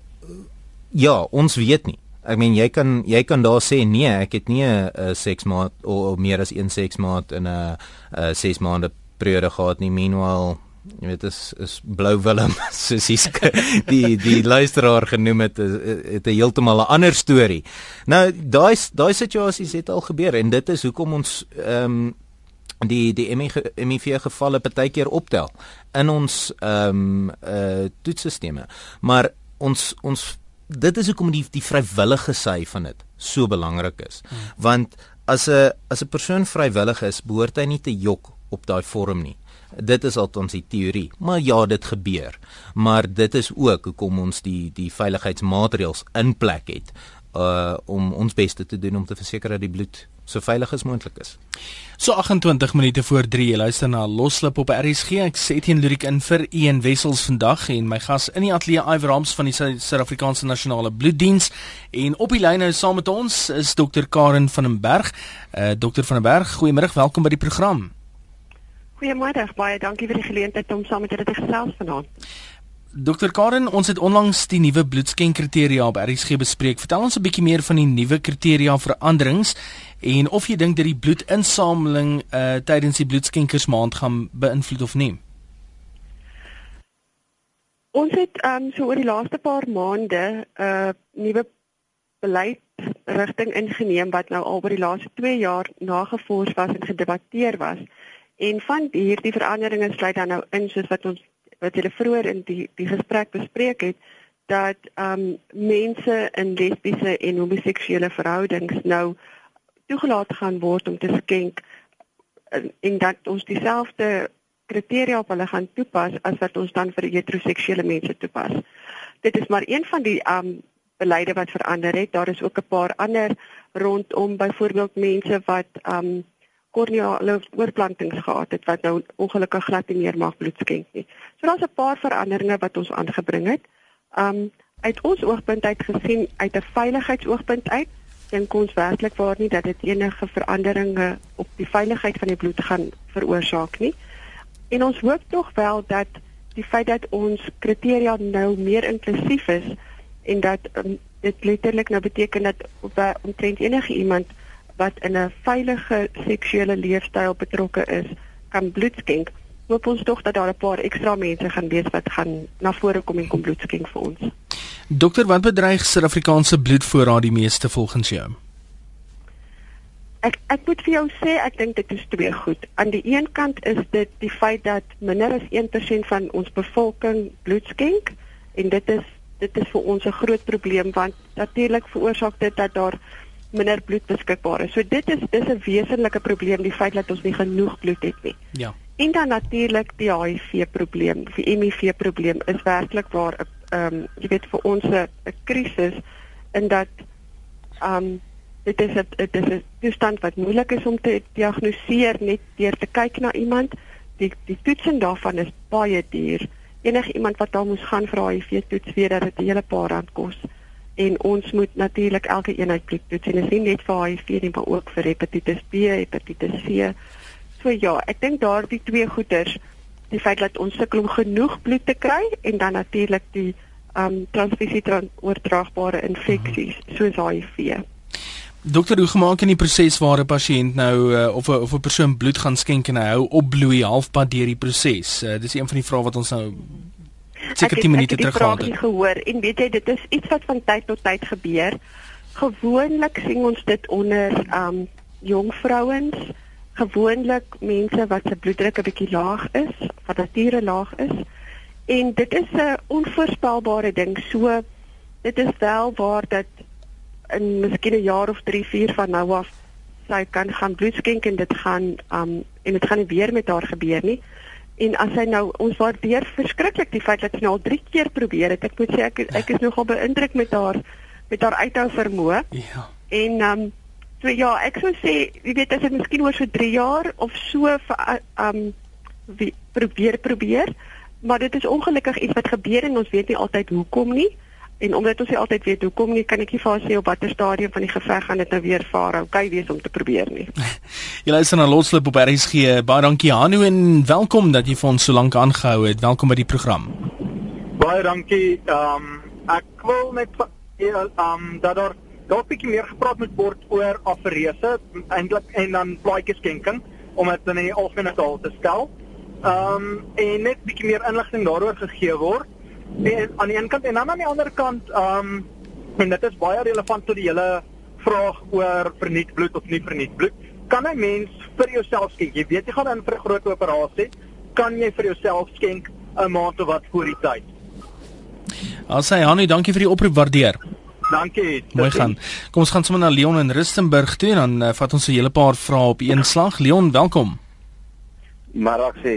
ja ons weet nie Ek meen jy kan jy kan daar sê nee, ek het nie 'n seksmaat of, of meer as een seksmaat in 'n 6 maande periode gehad nie. Meanwhile jy weet is is blou willem soos die die die luisteraar genoem het het 'n heeltemal 'n ander storie. Nou daai daai situasies het al gebeur en dit is hoekom ons ehm um, die die HIV gevalle partykeer optel in ons ehm um, uh toetsstelsels. Maar ons ons dit is hoekom die die vrywillige sy van dit so belangrik is. Hmm. Want as 'n as 'n persoon vrywillig is, behoort hy nie te jok op daai vorm nie. Dit is althans die teorie. Maar ja, dit gebeur. Maar dit is ook hoekom ons die die veiligheidsmaatreëls in plek het uh om ons bes te doen om te verseker dat die bloed so veilig as moontlik is. So 28 minute voor 3 luister na Loslip op RSG. Ek sê teen Lurik in vir Ian Wessels vandag en my gas in die ateljee Iver Rams van die Suid-Afrikaanse Nasionale Bloeddiens en op die lyn nou saam met ons is dokter Karen van den Berg. Uh dokter van den Berg, goeiemôre, welkom by die program. Goeiemôre, baie dankie vir die geleentheid om saam met julle te gesels vanaand. Dokter Karen, ons het onlangs die nuwe bloedskenkriteria op RSG bespreek. Vertel ons 'n bietjie meer van die nuwe kriteria veranderings en of jy dink dat die bloedinsameling uh tydens die bloedskenkersmaand gaan beïnvloed of nie. Ons het um so oor die laaste paar maande 'n uh, nuwe beleid rigting ingeneem wat nou al oor die laaste 2 jaar nagevors was en gedebatteer was. En van hierdie veranderinge sluit dan nou in soos wat ons wat julle vroeër in die die gesprek bespreek het dat um mense in lesbiese en homoseksuele verhoudings nou toegelaat gaan word om te skenk en, en dat ons dieselfde kriteria op hulle gaan toepas as wat ons dan vir heteroseksuele mense toepas. Dit is maar een van die um beleide wat verander het. Daar is ook 'n paar ander rondom byvoorbeeld mense wat um korneale oorplantings gehad het wat nou ongelukkig glad nie meer mag bloed skenk nie. So daar's 'n paar veranderinge wat ons aangebring het. Um uit ons oogpunt uit gesien uit 'n veiligheidsoogpunt uit dink ons werklik waar nie dat dit enige veranderinge op die veiligheid van die bloed gaan veroorsaak nie. En ons hoop tog wel dat die feit dat ons kriteria nou meer inklusief is en dat um, dit letterlik nou beteken dat omtrent enige iemand wat in 'n veilige seksuele leefstyl betrokke is, kan bloed skenk. Hoop ons tog dat daar 'n paar ekstra mense gaan wees wat gaan na vore kom en kom bloed skenk vir ons. Dokter, wat bedreig Suid-Afrikaanse bloedvoorraad die meeste volgens jou? Ek ek moet vir jou sê ek dink dit is twee goed. Aan die een kant is dit die feit dat minder as 1% van ons bevolking bloed skenk en dit is dit is vir ons 'n groot probleem want natuurlik veroorsaak dit dat daar minder bloed beskikbaar is. So dit is dis 'n wesenlike probleem die feit dat ons nie genoeg bloed het nie. Ja. En dan natuurlik die HIV probleem, die HIV probleem is werklik waar 'n ehm um, jy weet vir ons 'n krisis in dat ehm um, dit is 'n dit is 'n toestand wat moeilik is om te diagnoseer net deur te kyk na iemand. Die die toetsing daarvan is baie duur. Enige iemand wat daar moes gaan vir HIV toets weet dat dit 'n hele paar rand kos en ons moet natuurlik elke eenheid bloed toets en dit is nie net vir HIV nie maar ook vir hepatitis B, hepatitis C. So ja, ek dink daardie twee goeters, die feit dat ons sukkel om genoeg bloed te kry en dan natuurlik die um transfusie oordraagbare infeksies -hmm. soos HIV. Dokter, hoe gemaak in die proses waar 'n pasiënt nou uh, of 'n of 'n persoon bloed gaan skenk en hy hou opbloei halfpad deur die proses? Uh, dis een van die vrae wat ons nou seker 10 minute terug gehad het. Ek het gehoor en weet jy dit is iets wat van tyd tot tyd gebeur. Gewoonlik sien ons dit onder um jong vrouens, gewoonlik mense wat se bloeddruk 'n bietjie laag is, wat nature laag is. En dit is 'n onvoorspelbare ding. So dit is wel waar dat in miskien 'n jaar of 3, 4 van nou af sy kan gaan bloed skenk en dit gaan um en dit gaan nie weer met haar gebeur nie. En as hy nou ons waardeer verskriklik die feit dat sy nou al 3 keer probeer het. Ek moet sê ek ek is nogal beïndruk met haar met haar uithou vermoë. Ja. En um so ja, ek sou sê, jy weet as dit miskien oor so 3 jaar of so vir um wie probeer probeer, maar dit is ongelukkig iets wat gebeur en ons weet nie altyd hoekom nie. En omdat ons nie altyd weet hoekom nie, kan ek nie vir sê op watter stadium van die geveg gaan dit nou weer vaar. Okay, wees om te probeer nie. jy luister na Loslip op RSG. Baie dankie Hanu en welkom dat jy vir ons so lank aangehou het. Welkom by die program. Baie dankie. Ehm um, ek wil net ehm um, dat daar dalk 'n bietjie meer gepraat moet word oor aferese eintlik en dan plaatjies skenking om dit in die algemene taal te stel. Ehm um, en net bietjie meer inligting daaroor gegee word. En aan die een kant en dan aan die ander kant ehm um, en dit is baie relevant tot die hele vraag oor verniet bloed of nie verniet bloed. Kan 'n mens vir jouself skenk? Jy weet jy gaan in vir 'n groot operasie, kan jy vir jouself skenk 'n maand of wat voor die tyd? Hy Hanni, dankie vir die oproep, waardeer. Dankie. Mooi gaan. Kom ons gaan sommer na Leon in Rustenburg toe en dan uh, vat ons 'n hele paar vrae op een slag. Leon, welkom. Maar ek sê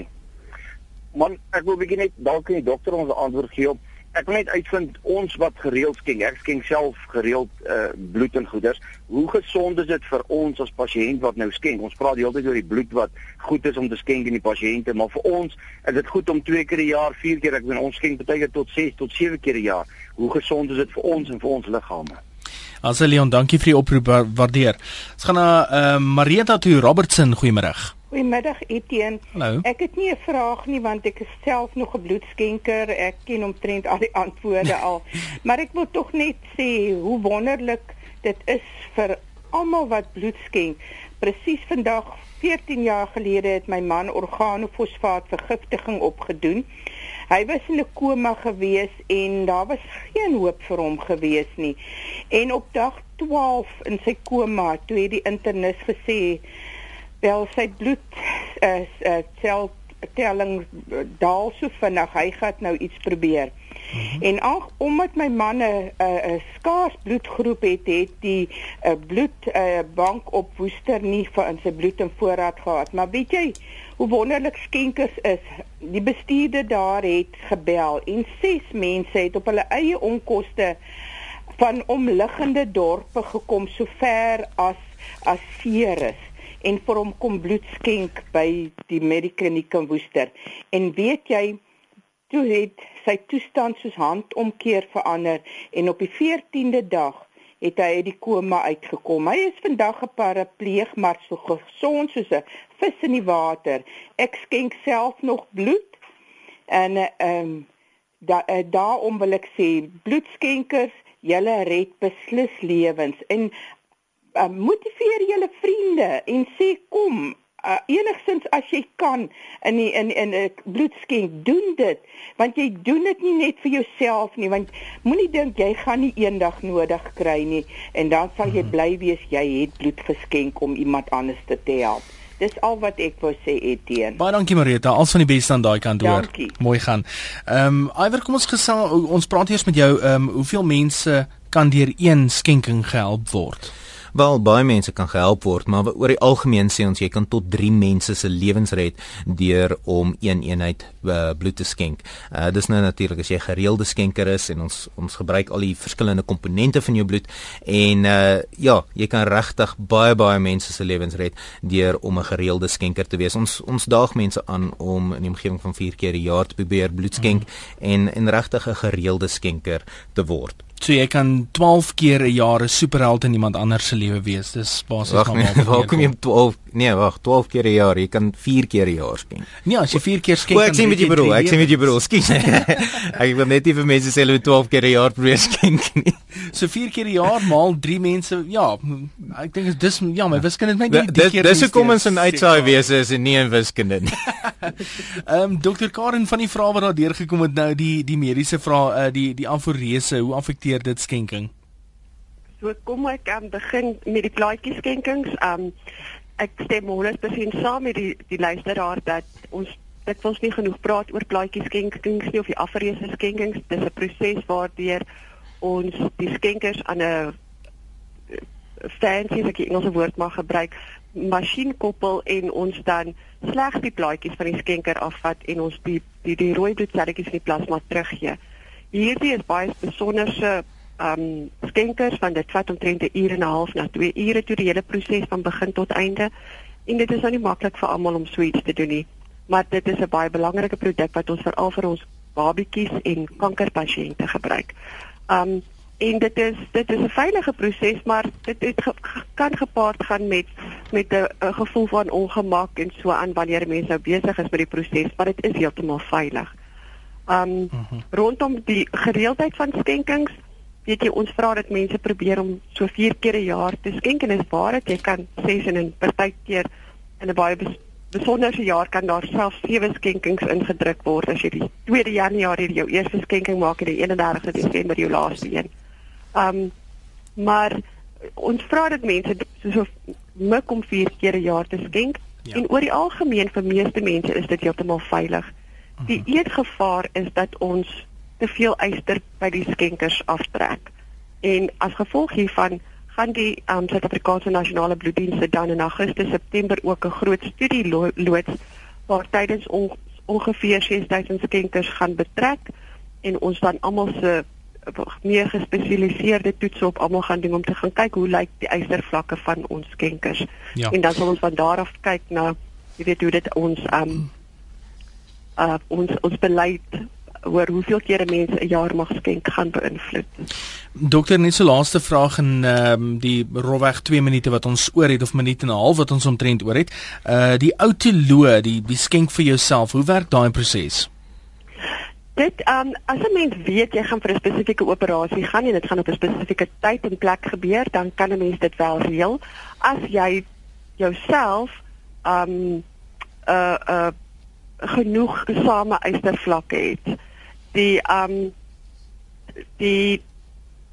man, ek wil begin net dalk die dokter ons antwoord gee op ek wil net uitvind ons wat gereeld skenk, ek skenk self gereeld uh, bloed en goeders. Hoe gesond is dit vir ons as pasiënt wat nou skenk? Ons praat die hele tyd oor die bloed wat goed is om te skenk in die pasiënte, maar vir ons is dit goed om twee keer 'n jaar, vier keer, ek weet ons skenk baie keer tot 6 tot 7 keer 'n jaar. Hoe gesond is dit vir ons en vir ons liggame? As Leon, dankie vir die oproep, waardeer. Ons gaan na uh, Marita toe Robertson, goeiemôre. Goeiemiddag Etienne. Hallo. Ek het nie 'n vraag nie want ek is self nog 'n bloedskenker. Ek ken omtrent al die antwoorde al. maar ek wil tog net sê hoe wonderlik dit is vir almal wat bloed skenk. Presies vandag 14 jaar gelede het my man organofosfaat vergiftiging opgedoen. Hy was in 'n koma gewees en daar was geen hoop vir hom gewees nie. En op dag 12 in sy koma, toe het die internis gesê wel sy bloed is uh, uh, sel telling uh, daal so vinnig hy gaan nou iets probeer. Mm -hmm. En ag omdat my man 'n 'n skaars bloedgroep het, het die uh, bloed 'n uh, bank op Woester nie vir in sy bloed in voorraad gehad. Maar weet jy hoe wonderlik skenkers is? Die bestuurder daar het gebel en ses mense het op hulle eie onkoste van omliggende dorpe gekom so ver as as Ceres en vir hom kom bloed skenk by die Medikliniek in Woester. En weet jy, toe het sy toestand soos handomkeer verander en op die 14de dag het hy uit die koma uitgekom. Hy is vandag 'n parapleeg maar so gesond soos 'n vis in die water. Ek skenk self nog bloed en ehm um, da, daarom wil ek sê bloedskenkers Julle red beslis lewens en uh, motiveer julle vriende en sê kom uh, enigstens as jy kan in die, in in 'n uh, bloedskenk doen dit want jy doen dit nie net vir jouself nie want moenie dink jy gaan nie eendag nodig kry nie en dan sal jy mhm. bly wees jy het bloed geskenk om iemand anders te help Dis al wat ek wou sê Etienne. Baie dankie Marita, als van die beste aan daai kant hoor. Mooi gaan. Ehm um, Iwer, kom ons gesels ons praat eers met jou ehm um, hoeveel mense kan deur een skenking gehelp word? Wel baie mense kan gehelp word, maar oor die algemeen sê ons jy kan tot 3 mense se lewens red deur om een eenheid uh, bloed te skenk. Uh, dis nou natuurlik as jy gereelde skenker is en ons ons gebruik al die verskillende komponente van jou bloed en uh, ja, jy kan regtig baie baie mense se lewens red deur om 'n gereelde skenker te wees. Ons ons daag mense aan om in die omgewing van 4 keer 'n jaar te probeer bloed skenk mm. en en regtig 'n gereelde skenker te word. So jy kan 12 keer 'n jaar 'n superheld in iemand anders se lewe wees. Dis basies maar nee, waar kom jy 12 nee, wag, 12 keer 'n jaar. Jy kan 4 keer 'n jaar skenk. Nee, as jy 4 keer skenk. Ek sien met jy bedoel. Ek sien met jy bedoel. Skus. ek wil net nie vir mense sê hulle moet 12 keer 'n jaar probeer skenk nie. So 4 keer 'n jaar maal 3 mense. Ja, ek dink dis ja, my wiskunde het my nie die keer. Dis hoekom ons in uitsaai wese is en nie in wiskunde nie. Ehm um, Dr. Karen van die vrae wat daar deurgekom het nou die die mediese vrae uh, die die amforese, hoe affekteer dit skenking? So kom ek aan begin met die plaatjie skenkings. Um ek stem 100% saam met die die luisteraar dat ons dit ons nie genoeg praat oor plaatjie skenkings nie of die afreese skenkings. Dis 'n proses waardeur ons die skenkers aan 'n fancy as ek Engelse woord mag gebruik, masjien koppel en ons dan slegs die plaatjies van die skenker afvat en ons die die die rooi bloedselletjies in die plasma teruggee. Hierdie is baie besonderse um skenkers van dit vat omtrent 'n uur en 'n half na 2 ure toe die hele proses van begin tot einde. En dit is nou nie maklik vir almal om so iets te doen nie, maar dit is 'n baie belangrike produk wat ons veral vir ons babatjies en kankerpasiënte gebruik. Um en dit is dit is 'n veilige proses, maar dit het ge, kan gepaard gaan met met 'n gevoel van ongemak en so aan wanneer mense nou besig is met die proses, maar dit is heeltemal veilig. Um uh. -huh. rondom die gereeldheid van skenkings weet jy ons vra dat mense probeer om so 4 keer 'n jaar te skenk en is waar dat jy kan 6 en 'n partykeer in 'n baie besonderse jaar kan daar selfs sewe skenkings ingedruk word as jy die 2de Januarie jou eerste skenking maak en die 31ste Desember jou laaste een. Um maar ons vra dit mense so mik om 4 keer 'n jaar te skenk ja. en oor die algemeen vir meeste mense is dit heeltemal veilig. Die uh -huh. eetgevaar is dat ons te veel eister by die skenkers aftrek. En as gevolg hiervan gaan die um, Suid-Afrikaanse Nasionale Bloeddienste dan in Augustus September ook 'n groot studie lo loods waar tydens on ongeveer 6000 skenkers gaan betrek en ons dan almal se meer gespesialiseerde toetse op almal gaan doen om te gaan kyk hoe lyk die eistervlakke van ons skenkers. Ja. En dan sal ons van daar af kyk na jy weet hoe dit ons um uh ons ons beleid oor hoeveel kere mense 'n jaar mag skenk gaan beïnvloed. Dokter, net so laaste vraag en ehm um, die rofweg 2 minute wat ons oor het of minuut en 'n half wat ons omtrent oor het. Uh die outelo, die die skenk vir jouself, hoe werk daai proses? Dit ehm um, as 'n mens weet jy gaan vir 'n spesifieke operasie gaan en dit gaan op 'n spesifieke tyd en plek gebeur, dan kan 'n mens dit wel reël. As jy jouself ehm um, uh uh genoeg gesame eistervlakke het. Die ehm um, die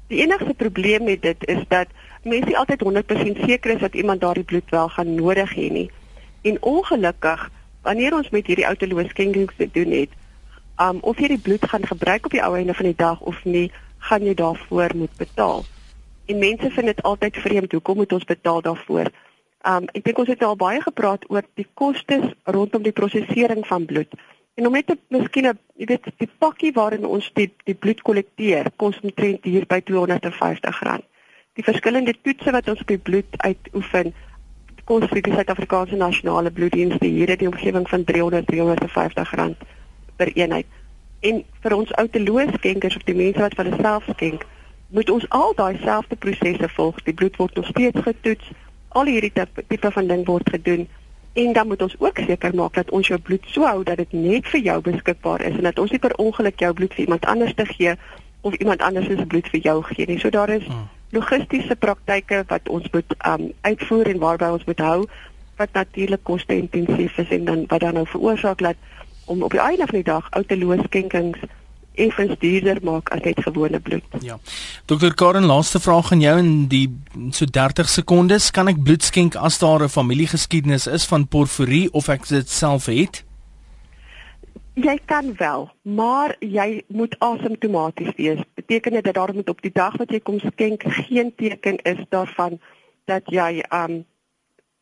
die enigste probleem met dit is dat mense altyd 100% seker is dat iemand daardie bloed wel gaan nodig hê nie. En ongelukkig wanneer ons met hierdie outeloos skenkings te doen het, um of jy die bloed gaan gebruik op die ou einde van die dag of nie, gaan jy daarvoor moet betaal. En mense vind dit altyd vreemd hoekom moet ons betaal daarvoor? Um ek dink ons het al baie gepraat oor die kostes rondom die prosesering van bloed. En om net te miskien jy weet die pakkie waarin ons die die bloed kollekteer, kos omtrent hier by R250. Die verskillende toetse wat ons op die bloed uitoefen, kos vir die Suid-Afrikaanse Nasionale Bloeddienste hier in die omgewing van R300 350 per eenheid. En vir ons outeloos skenkers of die mense wat vir hulle self skenk, moet ons al daai selfde prosesse volg. Die bloed word nog steeds getoets. Al hierdie tipe van ding word gedoen en dan moet ons ook seker maak dat ons jou bloed so hou dat dit net vir jou beskikbaar is en dat ons nie per ongeluk jou bloed vir iemand anders te gee of iemand anders se bloed vir jou gee nie. So daar is hmm. logistiese praktyke wat ons moet um uitvoer en waarby ons moet hou wat natuurlik koste intensief is en dan wat dan nou veroorsaak dat om op die einde van die dag outeloos skenkings effens duurder maak as net gewone bloed. Ja. Dokter Karen, laaste vraag aan jou in die so 30 sekondes, kan ek bloed skenk as daar 'n familiegeskiedenis is van porforie of ek dit self het? Jy kan wel, maar jy moet asymptomaties wees. Beteken dit dat daar moet op die dag wat jy kom skenk geen teken is daarvan dat jy um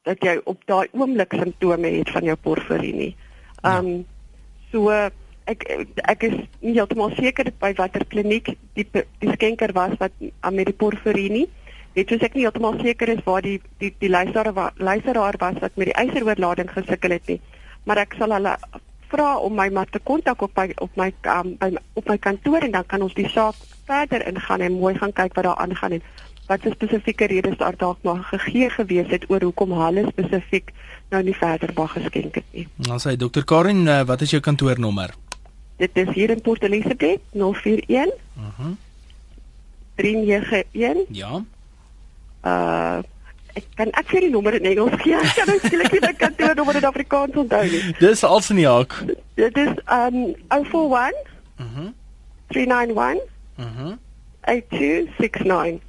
dat jy op daai oomblik simptome het van jou porforie nie. Um ja So ek ek is nie heeltemal seker by watter kliniek die die skenker was wat met die porfirie Dit is ek nie heeltemal seker is waar die die die luisteraar luisteraar was wat met die eiseroorlading gesukkel het nie. Maar ek sal hulle vra om my maar te kontak op my op my um, by op my kantoor en dan kan ons die saak verder ingaan en mooi gaan kyk wat daar aangaan en wat se spesifieke redes daar dalk maar gegee gewees het oor hoekom hulle spesifiek nou nie verder mag geskenk het nie. Dan sê Dr. Karin, uh, wat is jou kantoornommer? Dit is hier in Port Elizabeth 041. Mhm. Uh 391. Ja. Uh ek kan ek vir die nommer in Engels gee. Ek kan nou skielik nie die kantoornommer in Afrikaans onthou nie. Dis als in die hak. Dit is um 041. Mhm. 391. Mhm. 8269.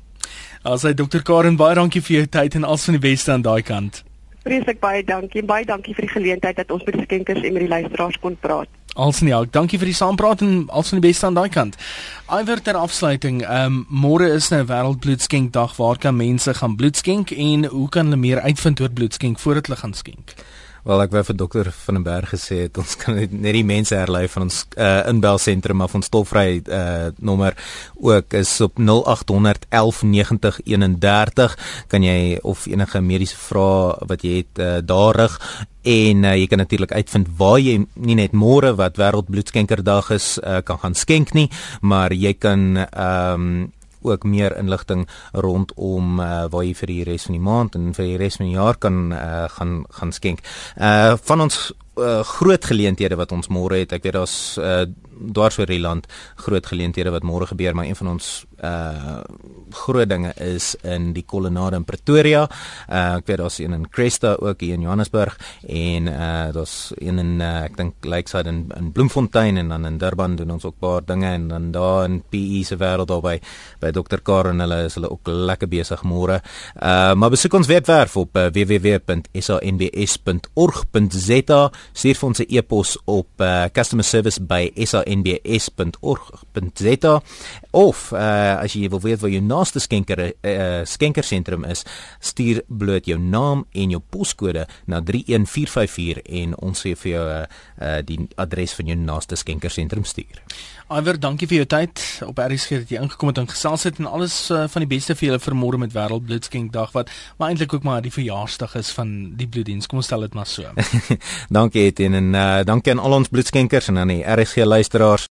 Also Dr. Karen, baie dankie vir jou tyd en als van die beste aan daai kant. Vreeslik baie dankie. Baie dankie vir die geleentheid dat ons met die skenkers en met die luisteraars kon praat. Alsin ja, dankie vir die saampraat en alsin die beste aan daai kant. Iwer ter afsluiting, ehm um, môre is 'n nou wêreldbloedskenkdag waar kan mense gaan bloed skenk en hoe kan hulle meer uitvind oor bloedskenk voordat hulle gaan skenk? Wel ek wou vir dokter van den Berg gesê het ons kan net, net die mense herlei van ons uh, inbelsentrum af ons tolvry uh, nommer ook is op 0800 1190 31 kan jy of enige mediese vrae wat jy het uh, daar rig. En uh, jy kan natuurlik uitvind waar jy nie net môre wat wêreldbloedskenkerdag is uh, kan gaan skenk nie maar jy kan ehm um, ook meer inligting rondom uh, waar jy vir die res van die maand en vir die res van die jaar kan uh, gaan gaan skenk. Uh van ons uh, groot geleenthede wat ons môre het. Ek weet daar's uh, dwars oor die land groot geleenthede wat môre gebeur, maar een van ons uh groot dinge is in die kolonnade in Pretoria. Uh ek weet daar's een in Cresta ook hier in Johannesburg en uh daar's een in uh, ek dink Lakeside in in Bloemfontein en dan in Durban doen ons ook baie dinge en dan daar in PE se wêreld daar by by Dr. Karen hulle is hulle ook lekker besig môre. Uh maar besoek ons webwerf op uh, www.sanbs.org.za. Stuur vir ons 'n e-pos op uh, customer service by sanbs.org.za of uh, as jy wil weet waar jou naaste skenker uh, skenkersentrum is, stuur bloot jou naam en jou poskode na 31454 en ons sê vir jou uh, uh, die adres van jou naaste skenkersentrum stuur. Iver, dankie vir jou tyd op RSG dat jy ingekom het en gesels het en alles uh, van die beste vir julle vir môre met Wêreld Bloedskenkdag wat maar eintlik ook maar die verjaarsdag is van die bloeddiens. Kom ons stel dit maar so. dankie Etienne en uh, dankie aan al ons bloedskenkers en aan die RSG luisteraars.